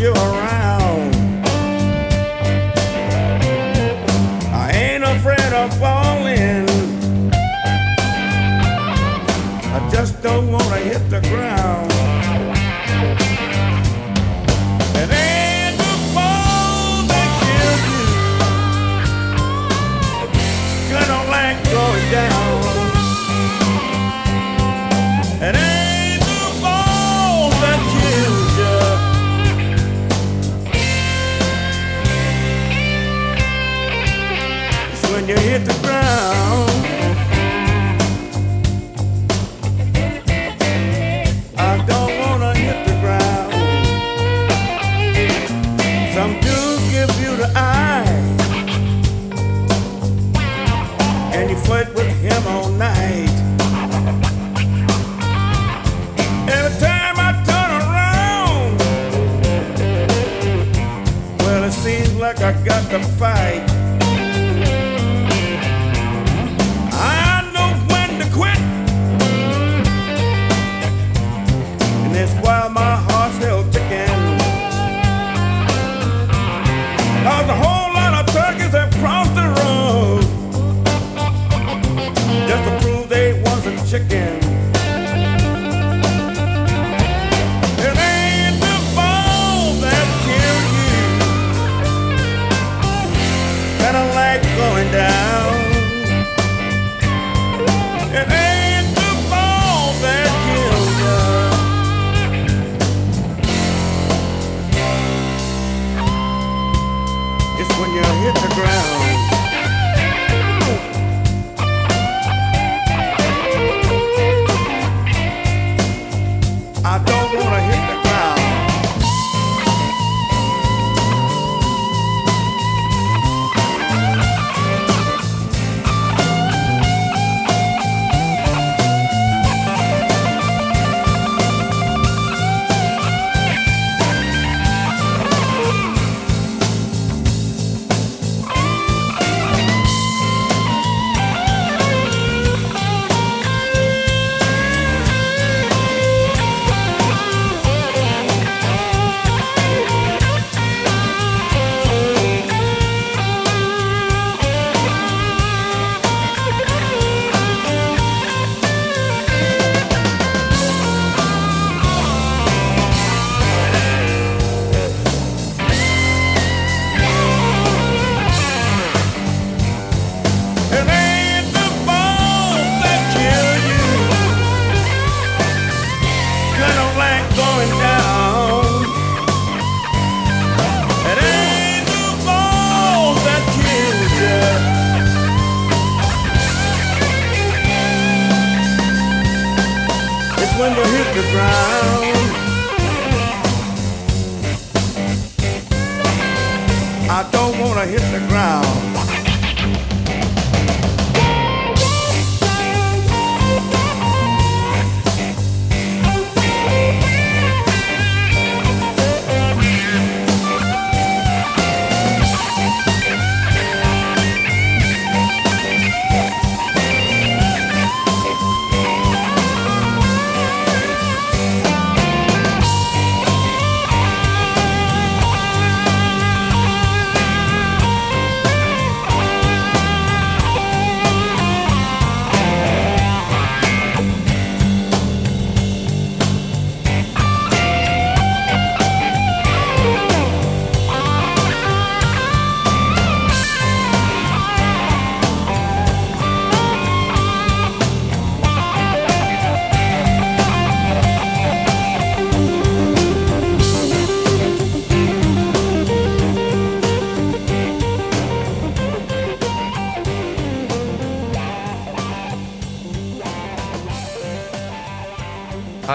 you around. I ain't afraid of falling. I just don't wanna hit the ground. got to fight.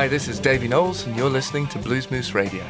Hi, this is Davey Knowles, and you're listening to Blues Moose Radio.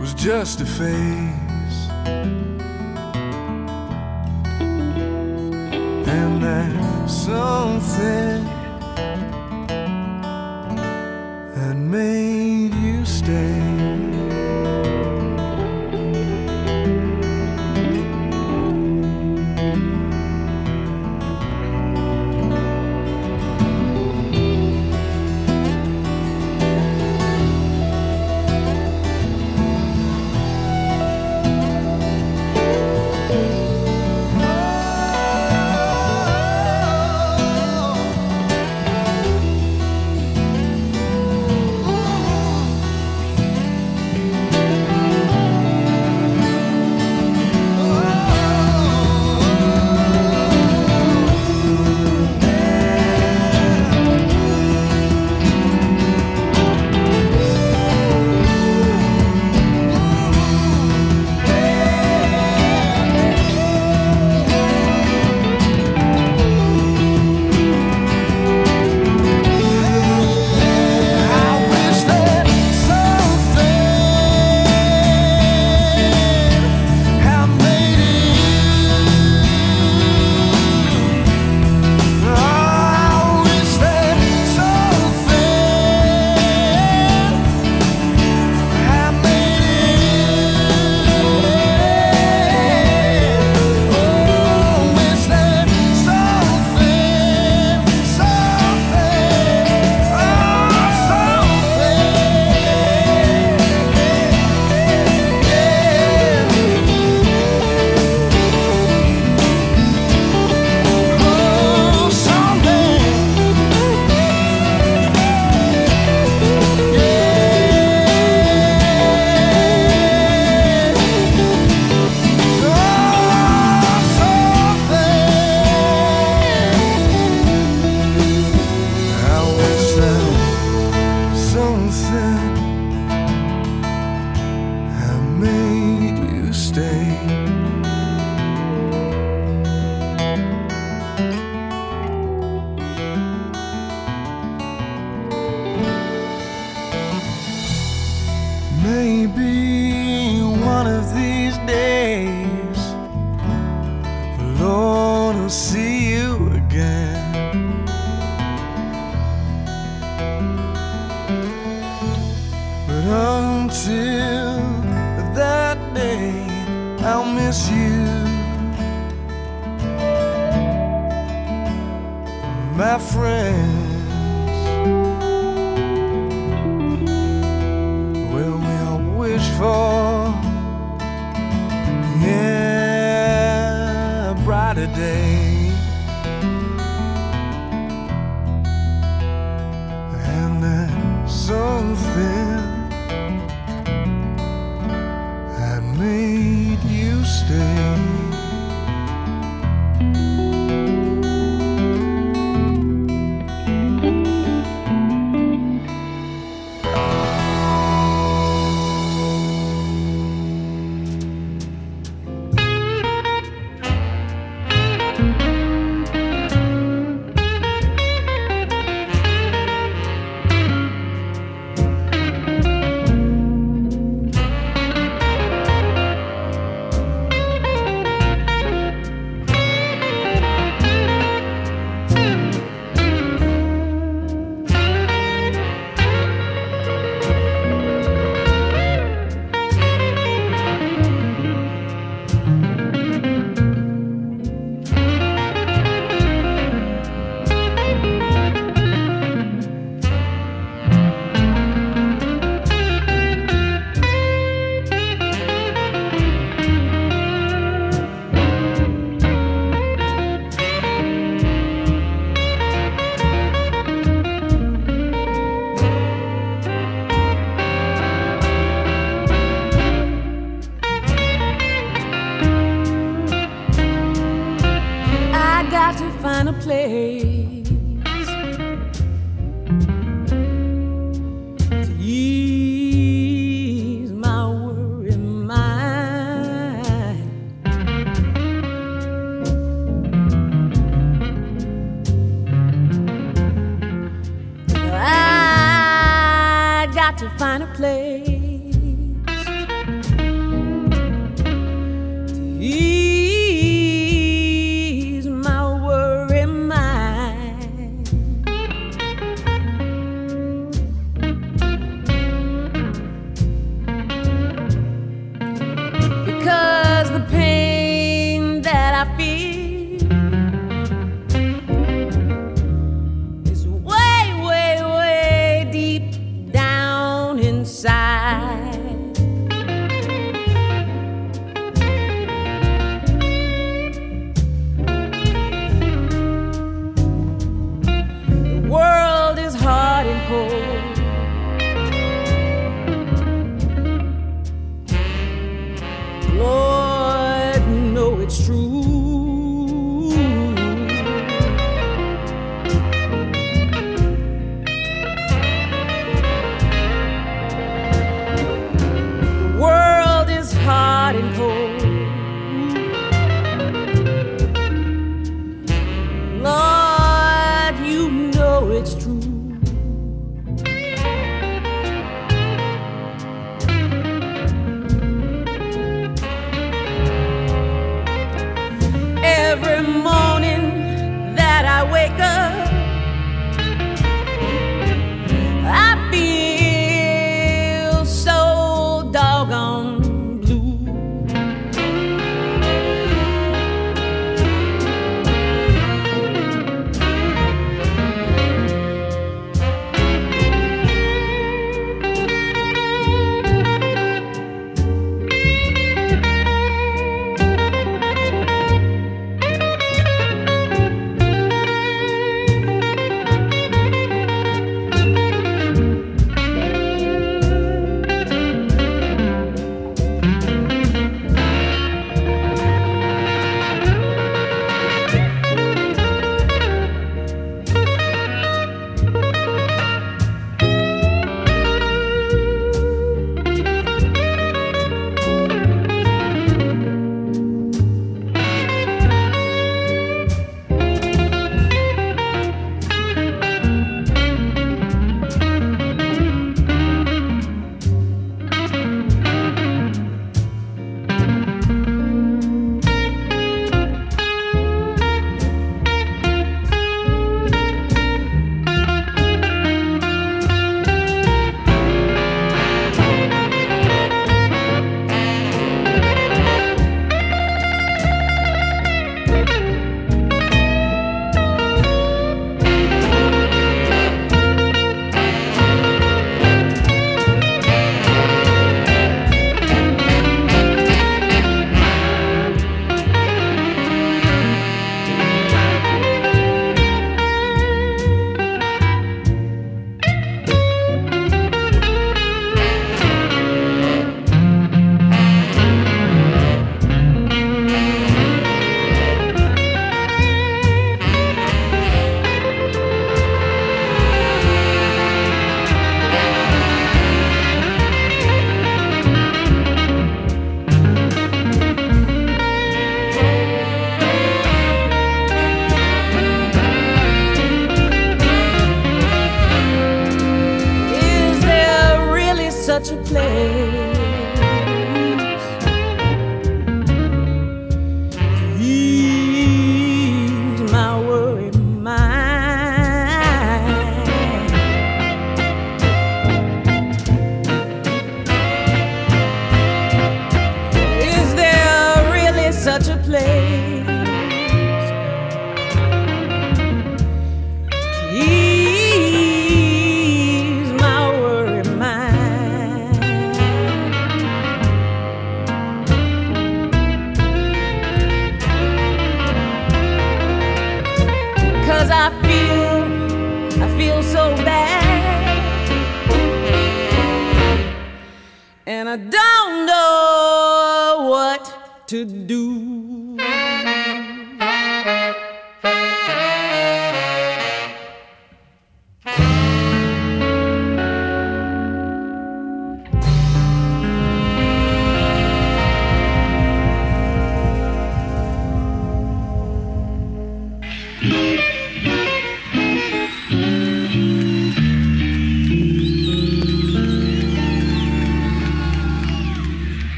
was just a phase. And that something that made you stay.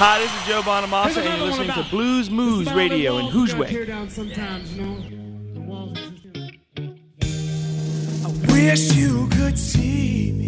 Hi, this is Joe Bonamassa, and you're listening to Blues Moose Radio in Hoosway. Tear sometimes, you know. The walls exist. I wish you could see me.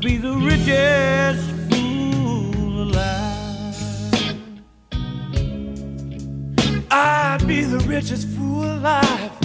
Be the richest fool alive. I'd be the richest fool alive.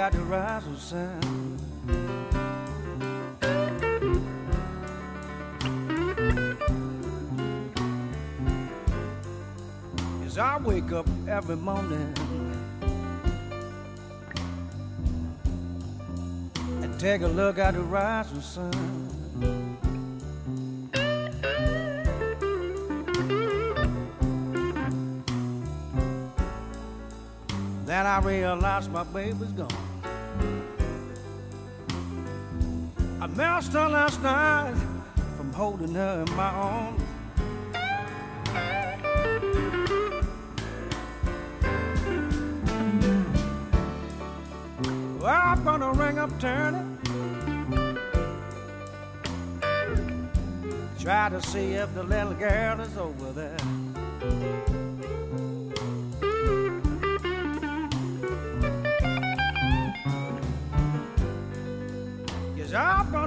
Take a look at the rising sun. As I wake up every morning and take a look at the rising sun. Then I realized my baby's gone. Her last night from holding her in my arms. I'm gonna ring up Turner. Try to see if the little girl is over there.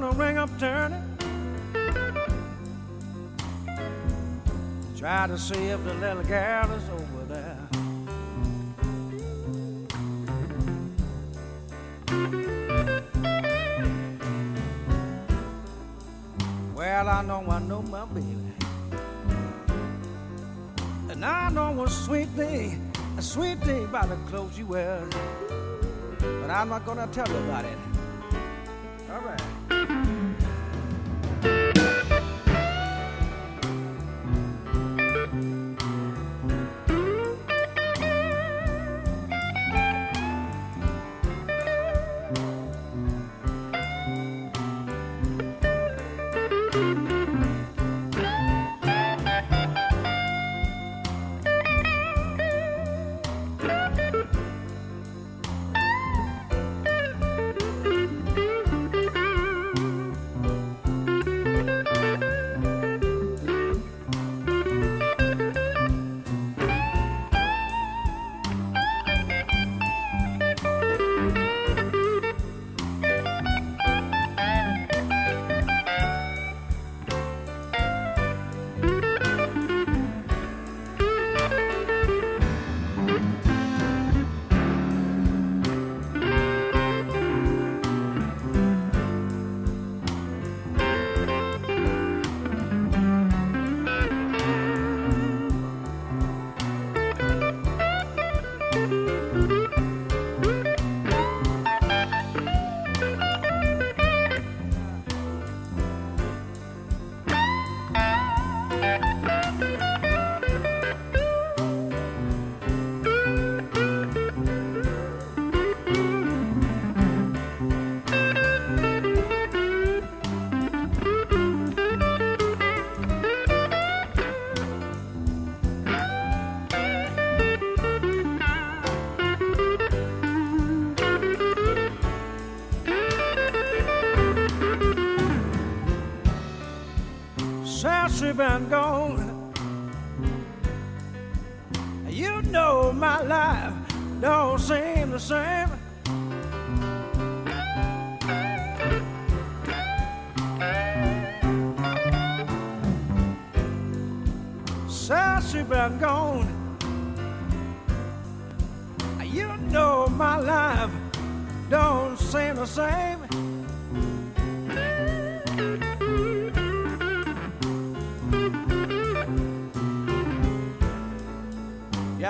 Gonna ring up Turner. Try to see if the little girl is over there. Well, I know I know my baby. And I know a sweet thing, a sweet thing about the clothes you wear. But I'm not gonna tell you about it.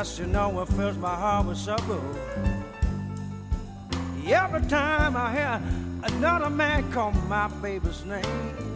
You know it fills my heart with sorrow. Every time I hear another man call my baby's name.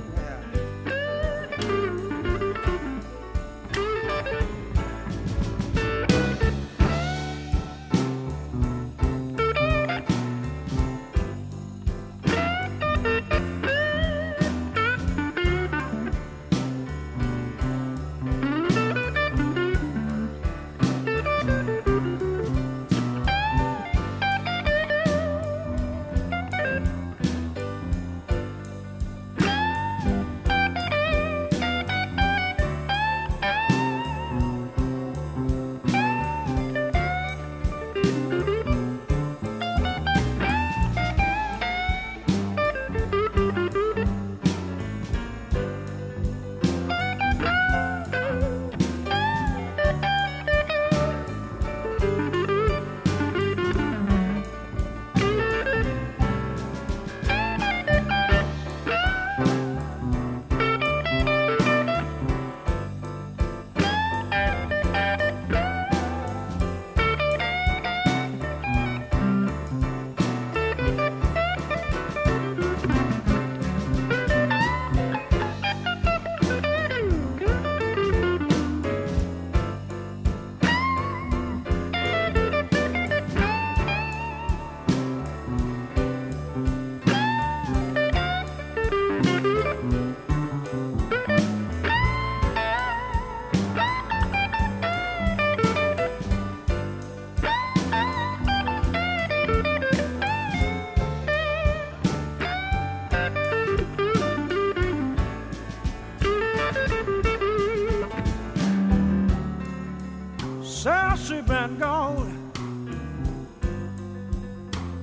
She been gone,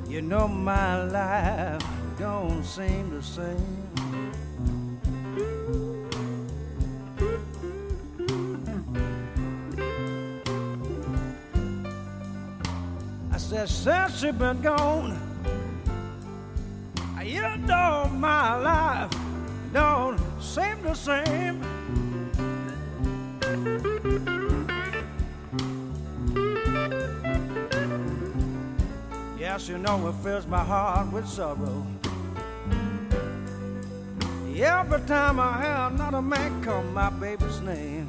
you know my life don't seem the same. I said, since she been gone, you know my life don't seem the same. Yes, you know it fills my heart with sorrow. Every time I hear another man call my baby's name.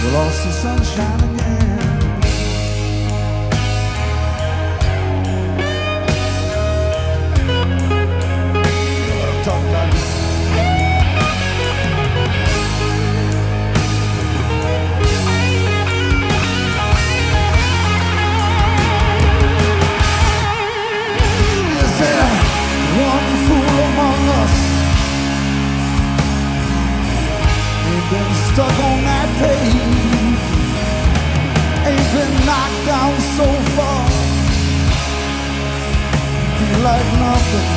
We lost the sunshine again. been stuck on that page knocked down so far. Feel like nothing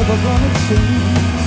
ever gonna change.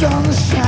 永生